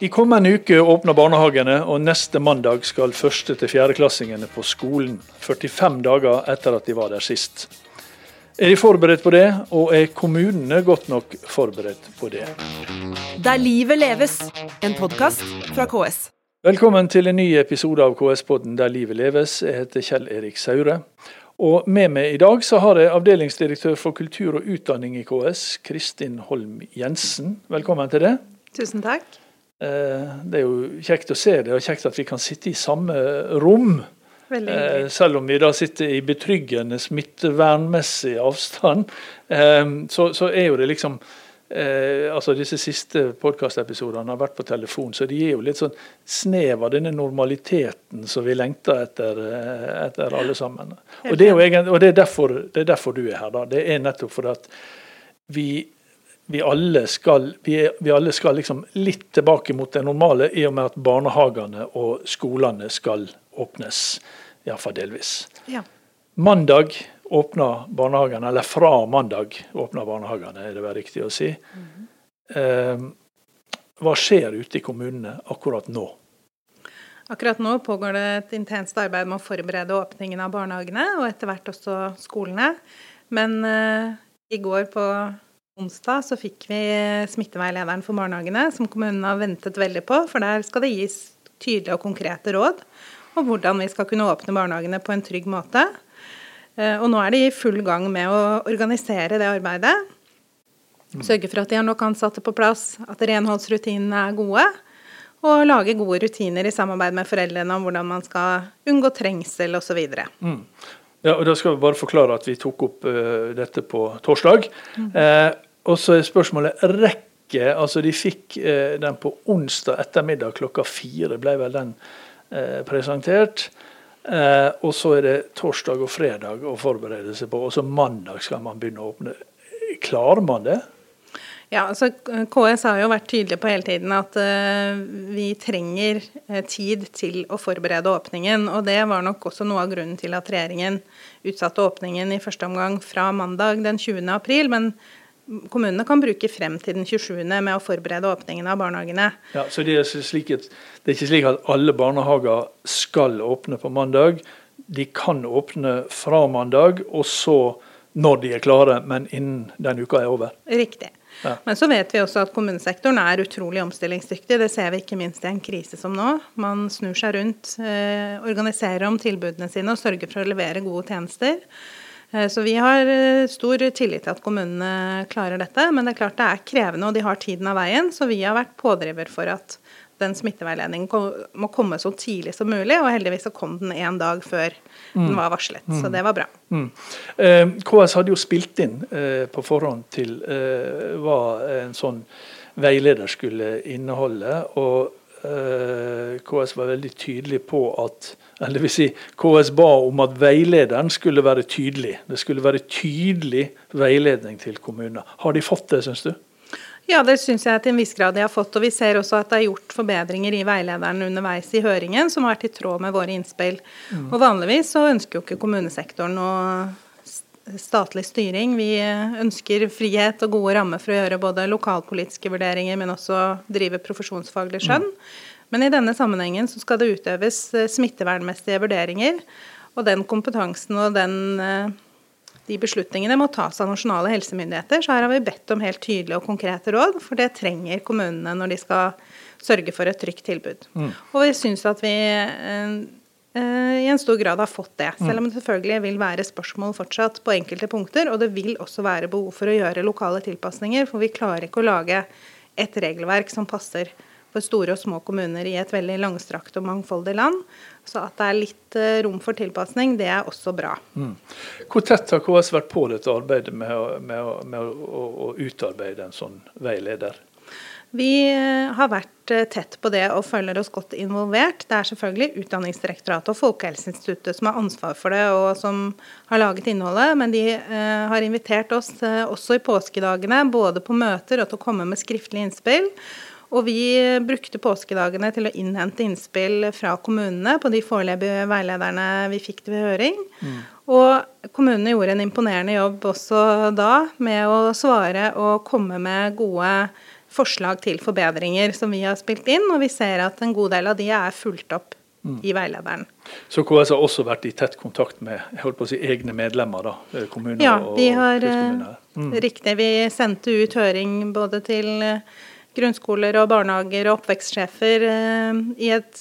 I kommende uke åpner barnehagene, og neste mandag skal første- til fjerdeklassingene på skolen. 45 dager etter at de var der sist. Er de forberedt på det, og er kommunene godt nok forberedt på det? Der livet leves, en podkast fra KS. Velkommen til en ny episode av KS-podden Der livet leves. Jeg heter Kjell Erik Saure. Og med meg i dag så har jeg avdelingsdirektør for kultur og utdanning i KS, Kristin Holm Jensen. Velkommen til det. Tusen takk. Eh, Det er jo kjekt å se det, og kjekt at vi kan sitte i samme rom. Eh. Selv om vi da sitter i betryggende smittevernmessig avstand, eh, så, så er jo det liksom eh, altså Disse siste podkastepisodene har vært på telefon, så de gir jo litt sånn snev av denne normaliteten som vi lengter etter, eh, etter alle sammen. Og det er egentlig, og det er, derfor, det er derfor du er her. da. Det er nettopp fordi at vi vi alle skal, vi, er- vi alle skal liksom litt tilbake mot det normale, i og med at barnehagene og skolene skal åpnes. Iallfall delvis. Ja. Mandag åpner barnehagene, eller fra mandag åpner barnehagene, er det vel riktig å si. Eh, hva skjer ute i kommunene akkurat nå? Akkurat nå pågår det et intenst arbeid med å forberede åpningen av barnehagene, og etter hvert også skolene. Men eh, i går på onsdag så fikk vi smitteveilederen for barnehagene, som kommunene har ventet veldig på, for der skal det gis tydelige og konkrete råd om hvordan vi skal kunne åpne barnehagene på en trygg måte. Eh, Og nå er de i full gang med å organisere det arbeidet. Sørge for at de har nok ansatte på plass, at renholdsrutinene er gode. Og lage gode rutiner i samarbeid med foreldrene om hvordan man skal unngå trengsel osv. Ja, og Da skal vi bare forklare at vi tok opp uh, dette på torsdag. Eh, og så er spørsmålet rekke Altså, de fikk eh, den på onsdag ettermiddag klokka fire, ble vel den eh, presentert. Eh, og så er det torsdag og fredag å forberede seg på, og så mandag skal man begynne å åpne. Klarer man det? Ja, altså KS har jo vært tydelig på hele tiden at uh, vi trenger eh, tid til å forberede åpningen. Og det var nok også noe av grunnen til at regjeringen utsatte åpningen i første omgang fra mandag den 20. april. Men kommunene kan bruke frem til den 27. med å forberede åpningen av barnehagene. Ja, så det er, slik at, det er ikke slik at alle barnehager skal åpne på mandag. De kan åpne fra mandag, og så når de er klare, men innen den uka er over. Riktig. Ja. Men så vet vi også at kommunesektoren er utrolig omstillingsdyktig. Det ser vi ikke minst i en krise som nå. Man snur seg rundt, eh, organiserer om tilbudene sine og sørger for å levere gode tjenester. Eh, Så vi har eh, stor tillit til at kommunene klarer dette. Men det er klart det er krevende, og de har tiden av veien. Så vi har vært pådriver for at den smitteveiledningen må komme så tidlig som mulig. Og heldigvis så kom den en dag før den var varslet. Så det var bra. Mm. Eh, KS hadde jo spilt inn eh, på forhånd til eh, hva en sånn veileder skulle inneholde. og eh, KS var veldig tydelig på at eller vil si, KS ba om at veilederen skulle være tydelig. Det skulle være tydelig veiledning til kommunene. Har de fått det, syns du? Ja, det syns jeg til en viss grad de har fått. Og vi ser også at det er gjort forbedringer i veilederen underveis i høringen, som har vært i tråd med våre innspill. Og vanligvis så ønsker jo ikke kommunesektoren noe statlig styring. Vi ønsker frihet og gode rammer for å gjøre både lokalpolitiske vurderinger, men også drive profesjonsfaglig skjønn. Men i denne sammenhengen så skal det utøves eh, smittevernmessige vurderinger. Og den kompetansen og den eh, de beslutningene må tas av nasjonale helsemyndigheter. Så her har vi bedt om helt tydelige og konkrete råd, for det trenger kommunene når de skal sørge for et trygt tilbud. Og vi syns at vi eh, i en stor grad har fått det. Selv om det selvfølgelig vil være spørsmål fortsatt på enkelte punkter. Og det vil også være behov for å gjøre lokale tilpasninger, for vi klarer ikke å lage et regelverk som passer for store og små kommuner i et veldig langstrakt og mangfoldig land. Så at det er litt eh, rom for tilpasning, det er også bra. Hvor tett har KS vært på dette arbeidet med å, med å, med å, å, utarbeide en sånn veileder? Vi eh, har vært eh, tett på det og føler oss godt involvert. Det er selvfølgelig Utdanningsdirektoratet og Folkehelseinstituttet som har ansvar for det, og som har laget innholdet. Men de har invitert oss også i påskedagene, både på møter og til å komme med skriftlige innspill. Og vi brukte påskedagene til å innhente innspill fra kommunene på de foreløpige veilederne vi fikk til høring. Mm. Og kommunene gjorde en imponerende jobb også da med å svare og komme med gode forslag til forbedringer som vi har spilt inn, og vi ser at en god del av de er fulgt opp mm. i veilederen. Så KS har også vært i tett kontakt med jeg holdt på å si, egne medlemmer, da, eh, kommuner ja, og vi har, eh, mm. Riktig. Vi sendte ut høring både til eh, grunnskoler og barnehager og oppvekstsjefer i et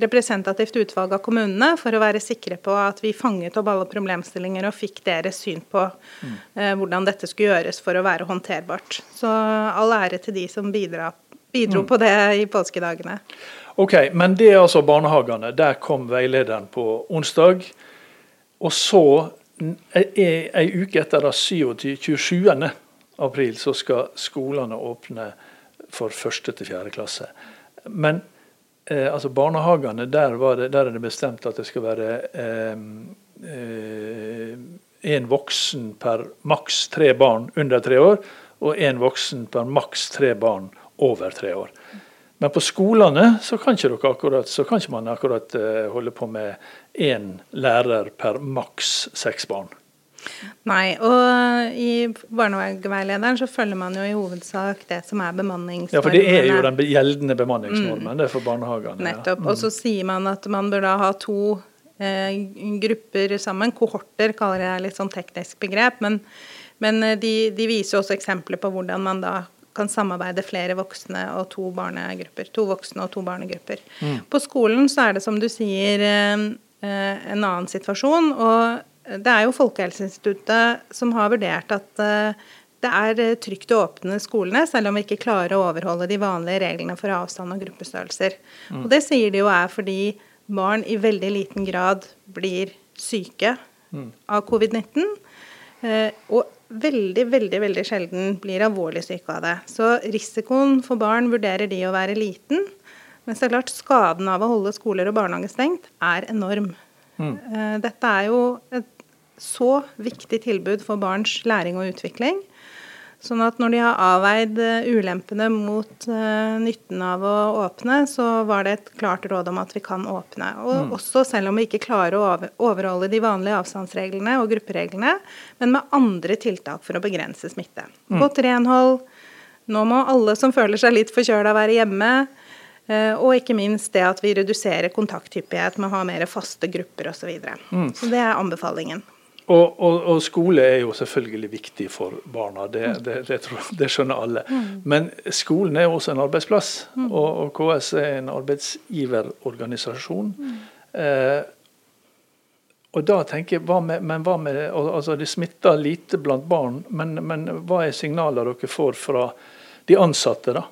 representativt utvalg av kommunene for å være sikre på at vi fanget opp alle problemstillinger og fikk deres syn på mm. hvordan dette skulle gjøres for å være håndterbart. Så all ære til de som bidra, bidro mm. på det i påskedagene. Ok, Men det er altså barnehagene. Der kom veilederen på onsdag. Og så, ei uke etter 27. 27. april, så skal skolene åpne for første til fjerde klasse. Men eh, altså barnehagene, der, det, der, er det bestemt at det skal være én eh, eh, voksen per maks tre barn under tre år, og én voksen per maks tre barn over tre år. Men på skolene så kan ikke, akkurat, så kan ikke man akkurat uh, holde på med én lærer per maks seks barn. Nei, og i barnehageveilederen så følger man jo i hovedsak det som er bemanningsnormen. Ja, for det er jo den gjeldende bemanningsnormen mm. det er for barnehagene. Nettopp. Ja. Mm. Og så mm. sier man at man bør da ha to eh, grupper sammen. Kohorter kaller jeg litt sånn teknisk begrep. Men, men eh, de, de, viser også eksempler på hvordan man da kan samarbeide flere voksne og to barnegrupper. To voksne og to barnegrupper. Mm. På skolen så er det som du sier eh, eh, en annen situasjon. Og det er jo Folkehelseinstituttet som har vurdert at eh, det er trygt å åpne skolene, selv om vi ikke klarer å overholde de vanlige reglene for avstand og gruppestørrelser. Mm. Og det sier de jo er fordi barn i veldig liten grad blir syke mm. av covid-19. Og veldig, veldig veldig sjelden blir alvorlig syke av det. Så risikoen for barn vurderer de å være liten. Men så klart skaden av å holde skoler og barnehager stengt er enorm. Mm. Eh, dette er jo et så viktig tilbud for barns læring og utvikling. Sånn at når de har avveid eh, ulempene mot uh, nytten av å åpne, så var det et klart råd om at vi kan åpne. Og mm. også selv om vi ikke klarer å overholde de vanlige avstandsreglene og gruppereglene, men med andre tiltak for å begrense smitte. Mm. Godt renhold. Nå må alle som føler seg litt forkjøla, være hjemme. Uh, og ikke minst det at vi reduserer kontakthyppighet med å ha mer faste grupper osv. Så, videre. mm. så det er anbefalingen. Og, og, og, skole er jo selvfølgelig viktig for barna, det, mm. det, det, det skjønner alle. Mm. Men skolen er også en arbeidsplass, mm. og, og, KS er en arbeidsgiverorganisasjon. Eh, og da tenker jeg, hva med, men hva med, altså Det smitter lite blant barn, men, men hva er signaler dere får fra de ansatte? da?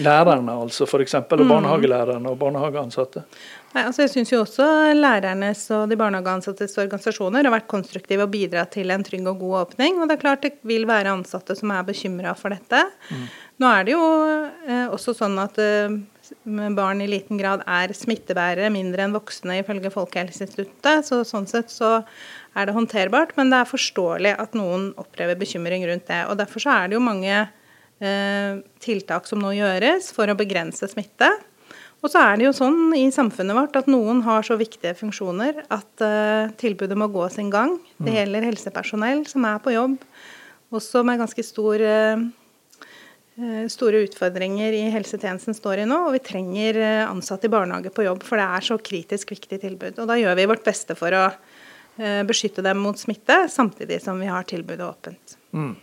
Lærerne, altså, f.eks. Og barnehagelærerne og barnehageansatte? Nei, altså jeg syns jo også lærernes og de barnehageansattes organisasjoner har vært konstruktive og bidratt til en trygg og god åpning. Og det er klart det vil være ansatte som er bekymra for dette. Mm. Nå er det jo eh, også sånn at eh, barn i liten grad er smittebærere, mindre enn voksne ifølge Folkehelseinstituttet. Så sånn sett så er det håndterbart. Men det er forståelig at noen opplever bekymring rundt det. Og derfor så er det jo mange eh, tiltak som nå gjøres for å begrense smitte. Og så er det jo sånn i samfunnet vårt at noen har så viktige funksjoner at uh, tilbudet må gå sin gang. Det mm. gjelder helsepersonell som er på jobb, også med ganske stor, uh, store utfordringer i helsetjenesten står i nå. Og vi trenger ansatte i barnehage på jobb, for det er så kritisk viktig tilbud. Og da gjør vi vårt beste for å uh, beskytte dem mot smitte, samtidig som vi har tilbudet åpent. Mm.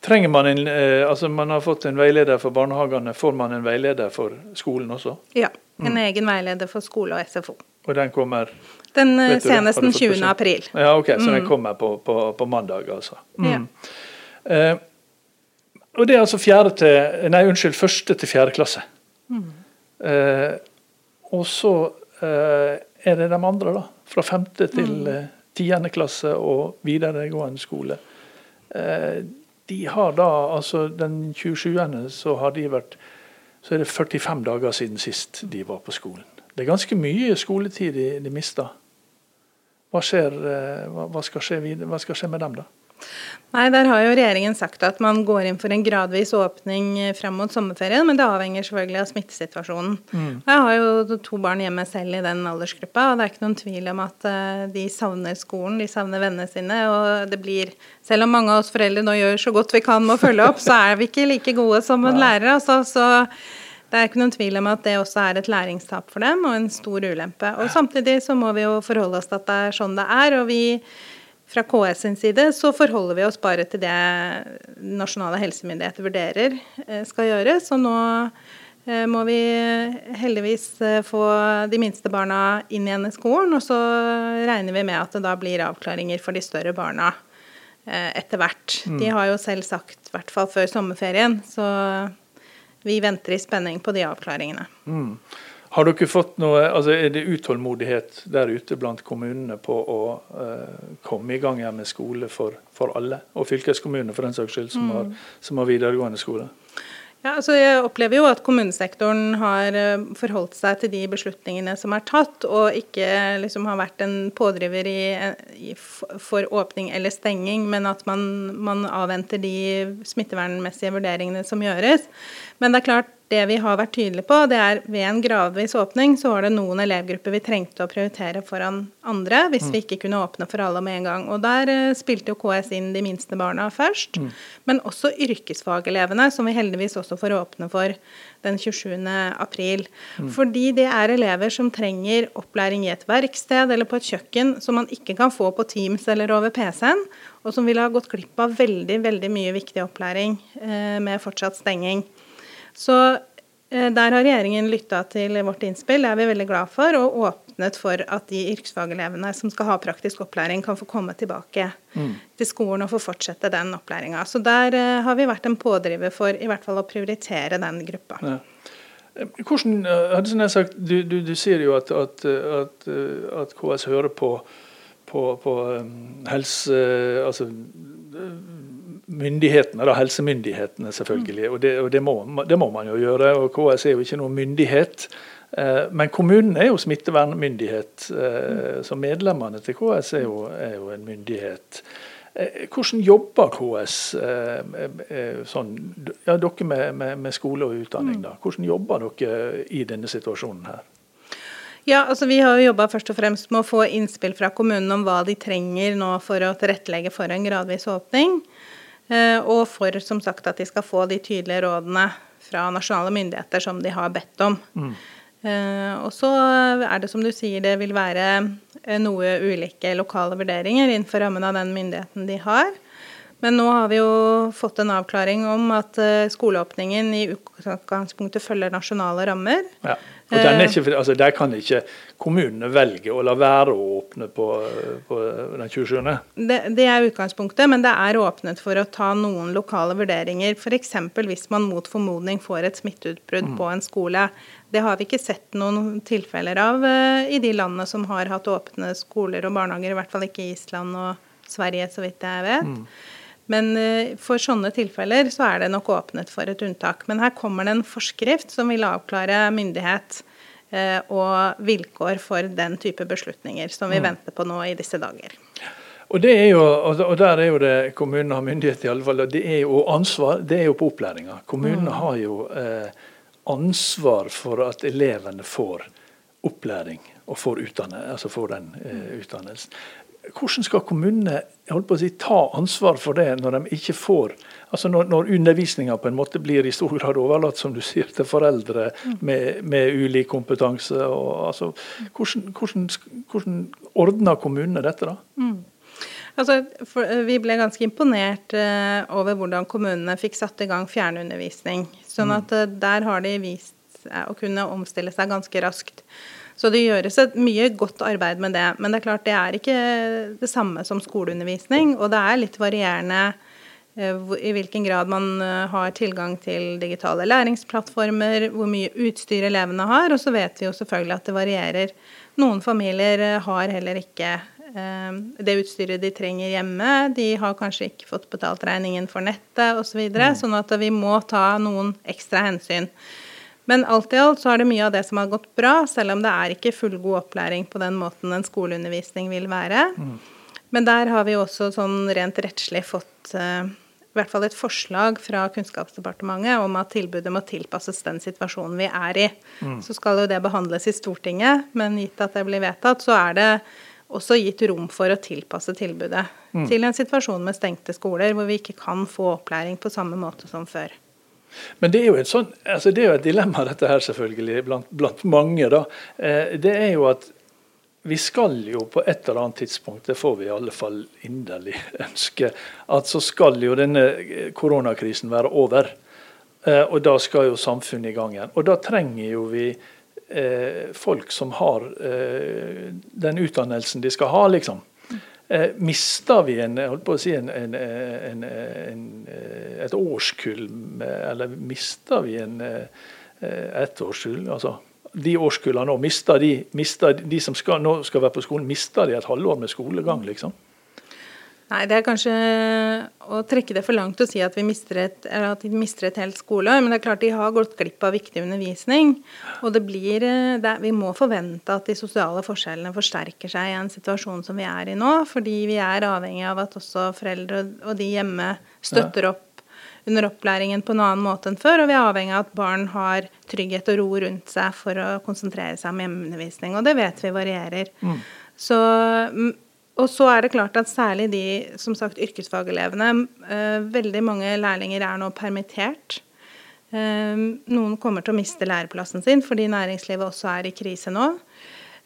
Trenger man en, eh, altså man har fått en veileder for barnehagene, får man en veileder for skolen også? Ja, en mm. egen veileder for skole og SFO. Og den kommer Den eh, senest den 20. april. Ja, ok, Så mm. den kommer på, på, på mandag, altså. Mm. Ja. Eh, og det er altså fjerde til, nei, unnskyld, første til fjerde klasse. Mm. Eh, og så eh, er det de andre, da. Fra femte til mm. tiende klasse og videregående skole. Eh, de har da, altså Den 27. så har de vært så er det 45 dager siden sist de var på skolen. Det er ganske mye skoletid de, de mista. Hva, skjer, eh, hva, hva, skal skje, hva skal skje med dem, da? Nei, Der har jo regjeringen sagt at man går inn for en gradvis åpning fram mot sommerferien, men det avhenger selvfølgelig av smittesituasjonen. Mm. Jeg har jo to barn hjemme selv i den aldersgruppa, og det er ikke noen tvil om at eh, de savner skolen, de savner vennene sine. Og det blir, selv om mange av oss foreldre nå gjør så godt vi kan med å følge opp, så er vi ikke like gode som en lærer. Altså, så det er ikke noen tvil om at det også er et læringstap for dem, og en stor ulempe. Og Samtidig så må vi jo forholde oss til at det er sånn det er. og vi fra KS sin side så forholder vi oss bare til det nasjonale helsemyndigheter vurderer eh, skal gjøres. Og nå eh, må vi heldigvis eh, få de minste barna inn igjen i skolen. Og så regner vi med at det da blir avklaringer for de større barna etter hvert. Mm. De har jo selv sagt, i hvert fall før sommerferien, så vi venter i spenning på de avklaringene. Mm. Har dere fått noe, altså Er det utålmodighet der ute blant kommunene på å uh, komme i gang igjen med skole for, for alle, og fylkeskommunene for den saks skyld, som, mm. har, som har videregående skole? Ja, altså jeg opplever jo at kommunesektoren har eh, forholdt seg til de beslutningene som er tatt, og ikke liksom har vært en pådriver i, i, for åpning eller stenging, men at man, man avventer de smittevernmessige vurderingene som gjøres. Men det er klart, det vi har vært tydelige på, det er ved en gradvis åpning så var det noen elevgrupper vi trengte å prioritere foran andre hvis mm. vi ikke kunne åpne for alle med en gang. Og Der uh, spilte jo KS inn de minste barna først, mm. men også yrkesfagelevene, som vi heldigvis også får åpne for den 27. april. Mm. Fordi det er elever som trenger opplæring i et verksted eller på et kjøkken som man ikke kan få på Teams eller over PC-en, og som ville ha gått glipp av veldig, veldig mye viktig opplæring eh, med fortsatt stenging. Så eh, der har regjeringen lytta til vårt innspill, det er vi veldig glad for, og åpnet for at de yrkesfagelevene som skal ha praktisk opplæring, kan få komme tilbake mm. til skolen og få fortsette den opplæringa. Så der uh, har vi vært en pådriver for i hvert fall å prioritere den gruppa. Ja. Eh, hvordan, jeg sagt, du, du, du, sier jo at, at, at, at KS hører på, på, på helse... Altså myndighetene, da, helsemyndighetene selvfølgelig. Og, det, og det, må, det, må, man jo gjøre. og KS er jo ikke noen myndighet. Eh, men kommunen er jo smittevernmyndighet, eh, så medlemmene til KS er jo, er jo en myndighet. Eh, hvordan jobber KS, sånn, ja, dere med, med, med, skole og utdanning? da, Hvordan jobber dere i denne situasjonen her? Ja, altså Vi har jo jobba først og fremst med å få innspill fra kommunen om hva de trenger nå for å tilrettelegge for en gradvis åpning. Eh, og for som sagt at de skal få de tydelige rådene fra nasjonale myndigheter som de har bedt om. Mm. Uh, og så er det som du sier, det vil være eh, noe ulike lokale vurderinger innenfor rammen av den myndigheten de har. Men nå har vi jo fått en avklaring om at skoleåpningen i utgangspunktet følger nasjonale rammer. Ja. Og ikke, altså Der kan ikke kommunene velge å la være å åpne på, på den 27. Det, det, er utgangspunktet, men det er åpnet for å ta noen lokale vurderinger. F.eks. hvis man mot formodning får et smitteutbrudd mm. på en skole. Det har vi ikke sett noen tilfeller av uh, i de landene som har hatt åpne skoler og barnehager. I hvert fall ikke Island og Sverige, så vidt jeg vet. Mm. Men uh, for sånne tilfeller så er det nok åpnet for et unntak. Men her kommer det en forskrift som vil avklare myndighet uh, og vilkår for den type beslutninger som vi mm. venter på nå i disse dager. Og, det er jo, og der er jo det kommunene har myndighet i alle fall, det er jo ansvar, det er jo på opplæringa. Kommunene mm. har jo eh, ansvar for at elevene får opplæring og får, utdanne, altså får den eh, utdannelsen hvordan skal kommunene si, ta ansvar for det når de ikke får altså Når, når undervisninga på en måte blir i stor grad overlatt som du sier, til foreldre med, med ulik kompetanse. Og, altså, hvordan, hvordan, hvordan, ordner kommunene dette, da? Mm. Altså, for, eh, vi ble ganske imponert uh, over hvordan kommunene fikk satt i gang fjernundervisning. Sånn mm. at uh, der har de vist uh, å kunne omstille seg ganske raskt. Så det gjøres et mye godt arbeid med det. Men det er klart det er ikke det samme som skoleundervisning, og det er litt varierende eh, i hvilken grad man eh, har tilgang til digitale læringsplattformer, hvor mye utstyr elevene har. Og så vet vi jo selvfølgelig at det varierer. Noen familier eh, har heller ikke det utstyret de trenger hjemme. De har kanskje ikke fått betalt regningen for nettet osv. Så videre, mm. sånn at vi må ta noen ekstra hensyn. Men alt i alt så er det mye av det som har gått bra, selv om det er ikke fullgod opplæring på den måten en skoleundervisning vil være. Mm. Men der har vi også sånn rent rettslig fått uh, i hvert fall et forslag fra Kunnskapsdepartementet om at tilbudet må tilpasses den situasjonen vi er i. Mm. Så skal jo det behandles i Stortinget, men gitt at det blir vedtatt, så er det også gitt rom for å tilpasse tilbudet mm. til en situasjon med stengte skoler, hvor vi ikke kan få opplæring på samme måte som før. Men det er jo et, sånt, altså det er jo et dilemma dette her selvfølgelig, blant, blant mange. da. Eh, det er jo at vi skal jo på et eller annet tidspunkt, det får vi i alle fall inderlig ønske, at så skal jo denne koronakrisen være over. Eh, og da skal jo samfunnet i gang igjen. Og da trenger jo vi eh, folk som har eh, den utdannelsen de skal ha, liksom. Eh, mister vi en, holdt på å si en, en, et årskull, eller mister vi en, et årskull? altså de årskullene nå, mister de, mister de som skal, nå skal være på skolen, mister de et halvår med skolegang, liksom? Nei, det er kanskje å trekke det for langt å si at vi mister et, at de mister et helt skoleår. Men det er klart de har gått glipp av viktig undervisning. Og det blir, eh, det, vi må forvente at de sosiale forskjellene forsterker seg i en situasjon som vi er i nå. Fordi vi er avhengig av at også foreldre og de hjemme støtter opp under opplæringen på en annen måte enn før. Og vi er avhengig av at barn har trygghet og ro rundt seg for å konsentrere seg om hjemmeundervisning. Og det vet vi varierer. Mm. Så og så er det klart at særlig de som sagt, yrkesfagelevene eh, Veldig mange lærlinger er nå permittert. Eh, noen kommer til å miste læreplassen sin fordi næringslivet også er i krise nå.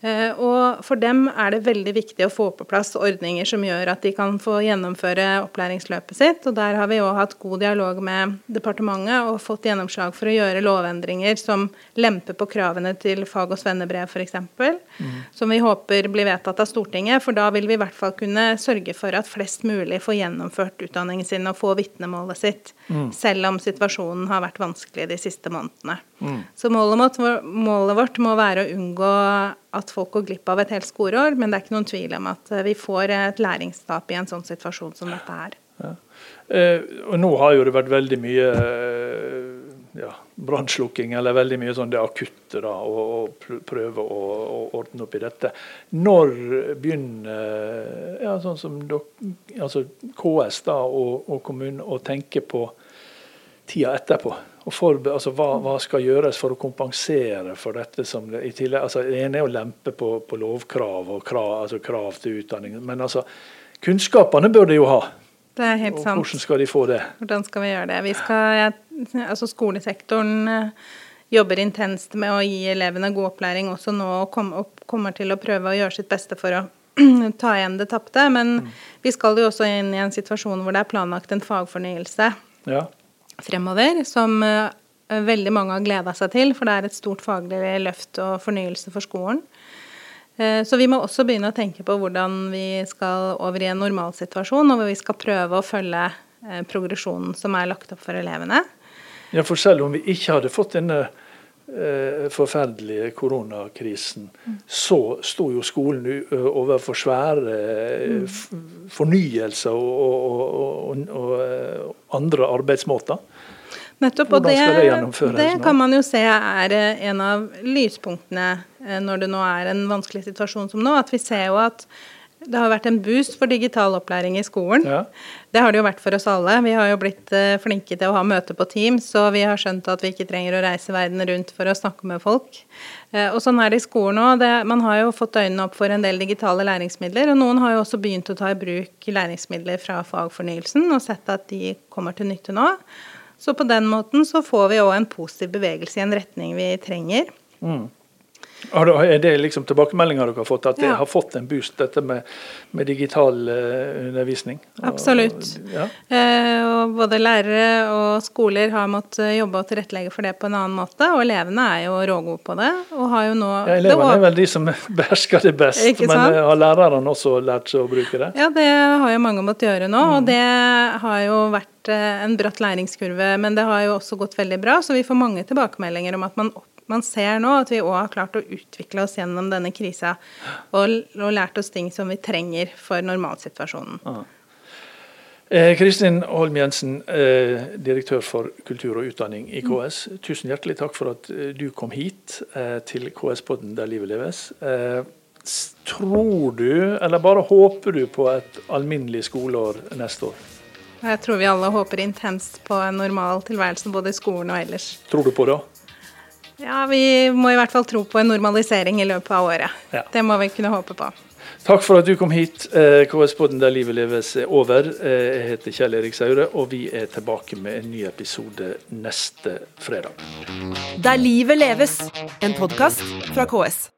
Eh, og for dem er det veldig viktig å få på plass ordninger som gjør at de kan få gjennomføre opplæringsløpet sitt. Og der har vi òg hatt god dialog med departementet og fått gjennomslag for å gjøre lovendringer som lemper på kravene til fag- og svennebrev f.eks. Mm. Som vi håper blir vedtatt av Stortinget. For da vil vi i hvert fall kunne sørge for at flest mulig får gjennomført utdanningen sin og få vitnemålet sitt. Mm. Selv om situasjonen har vært vanskelig de siste månedene. Mm. Så målet, målet vårt må være å unngå at folk går glipp av et helt skoleår, men det er ikke noen tvil om at eh, vi får et læringstap i en sånn situasjon som dette er. Ja. Eh, og nå har jo det vært veldig mye eh, ja, brannslukking, eller veldig mye sånn det akutte, da, og, prøve å, å, ordne opp i dette. Når begynner ja, sånn som dere, altså KS da, og, og kommunen å tenke på tida etterpå? og for, altså, hva, hva, skal gjøres for å kompensere for dette? som i tillegg, altså, Det ene er å lempe på, på lovkrav og krav, altså, krav til utdanning. Men altså, kunnskapene bør de jo ha. Det er helt og sant. Hvordan skal de få det? Hvordan skal vi gjøre det? Vi skal, altså Skolesektoren eh, jobber intenst med å gi elevene god opplæring også nå, og, kom, og kommer til å prøve å gjøre sitt beste for å ta igjen det tapte. Men mm. vi skal jo også inn i en situasjon hvor det er planlagt en fagfornyelse. Ja fremover, som eh, veldig mange har gleda seg til, for det er et stort faglig løft og fornyelse for skolen. Eh, så vi må også begynne å tenke på hvordan vi skal over i en normalsituasjon, og hvor vi skal prøve å følge eh, progresjonen som er lagt opp for elevene. Ja, For selv om vi ikke hadde fått denne forferdelige koronakrisen, så sto jo skolen overfor svære mm. fornyelser og, og, og, og andre arbeidsmåter. Nettopp, og det, det, kan man jo se er eh, en av lyspunktene eh, når det nå er en vanskelig situasjon som nå. At vi ser jo at det har vært en boost for digital opplæring i skolen. Ja. Det har det jo vært for oss alle. Vi har jo blitt eh, flinke til å ha møte på Teams, så vi har skjønt at vi ikke trenger å reise verden rundt for å snakke med folk. Og sånn er det i skolen òg. Man har jo fått øynene opp for en del digitale læringsmidler, og noen har jo også begynt å ta i bruk læringsmidler fra fagfornyelsen og sett at de kommer til nytte nå. Så på den måten så får vi òg en positiv bevegelse i en retning vi trenger. Mm. Er det liksom tilbakemeldinger dere har fått, at det ja. har fått en boost, dette med, med digital uh, undervisning? Absolutt. Og, ja. uh, og både lærere og skoler har måttet jobbe og tilrettelegge for det på en annen måte. Og elevene er jo rågode på det. og har jo nå... Ja, elevene er vel de som behersker det best, men har lærerne også lært seg å bruke det? Ja, det har jo mange måttet gjøre nå. Mm. Og det har jo vært eh, en bratt læringskurve, men det har jo også gått veldig bra. Så vi får mange tilbakemeldinger om at man opplever man ser nå at vi òg har klart å utvikle oss gjennom denne krisa og, og lært oss ting som vi trenger for normalsituasjonen. Ah. Eh, Kristin Holm Jensen, eh, direktør for kultur og utdanning i KS. Mm. Tusen hjertelig takk for at eh, du kom hit eh, til KS-podden Der livet leves. Eh, Tror du, eller bare håper du på et alminnelig skoleår neste år? Jeg tror vi alle håper intenst på en normal tilværelse både i skolen og ellers. Tror du på det? Ja, vi må i hvert fall tro på en normalisering i løpet av året. Ja. Det må vi kunne håpe på. Takk for at du kom hit. Eh, KS-podden der livet leves er over. Eh, Jeg heter Kjell Erik Saure, og vi er tilbake med en ny episode neste fredag. Der livet leves, en podkast fra KS.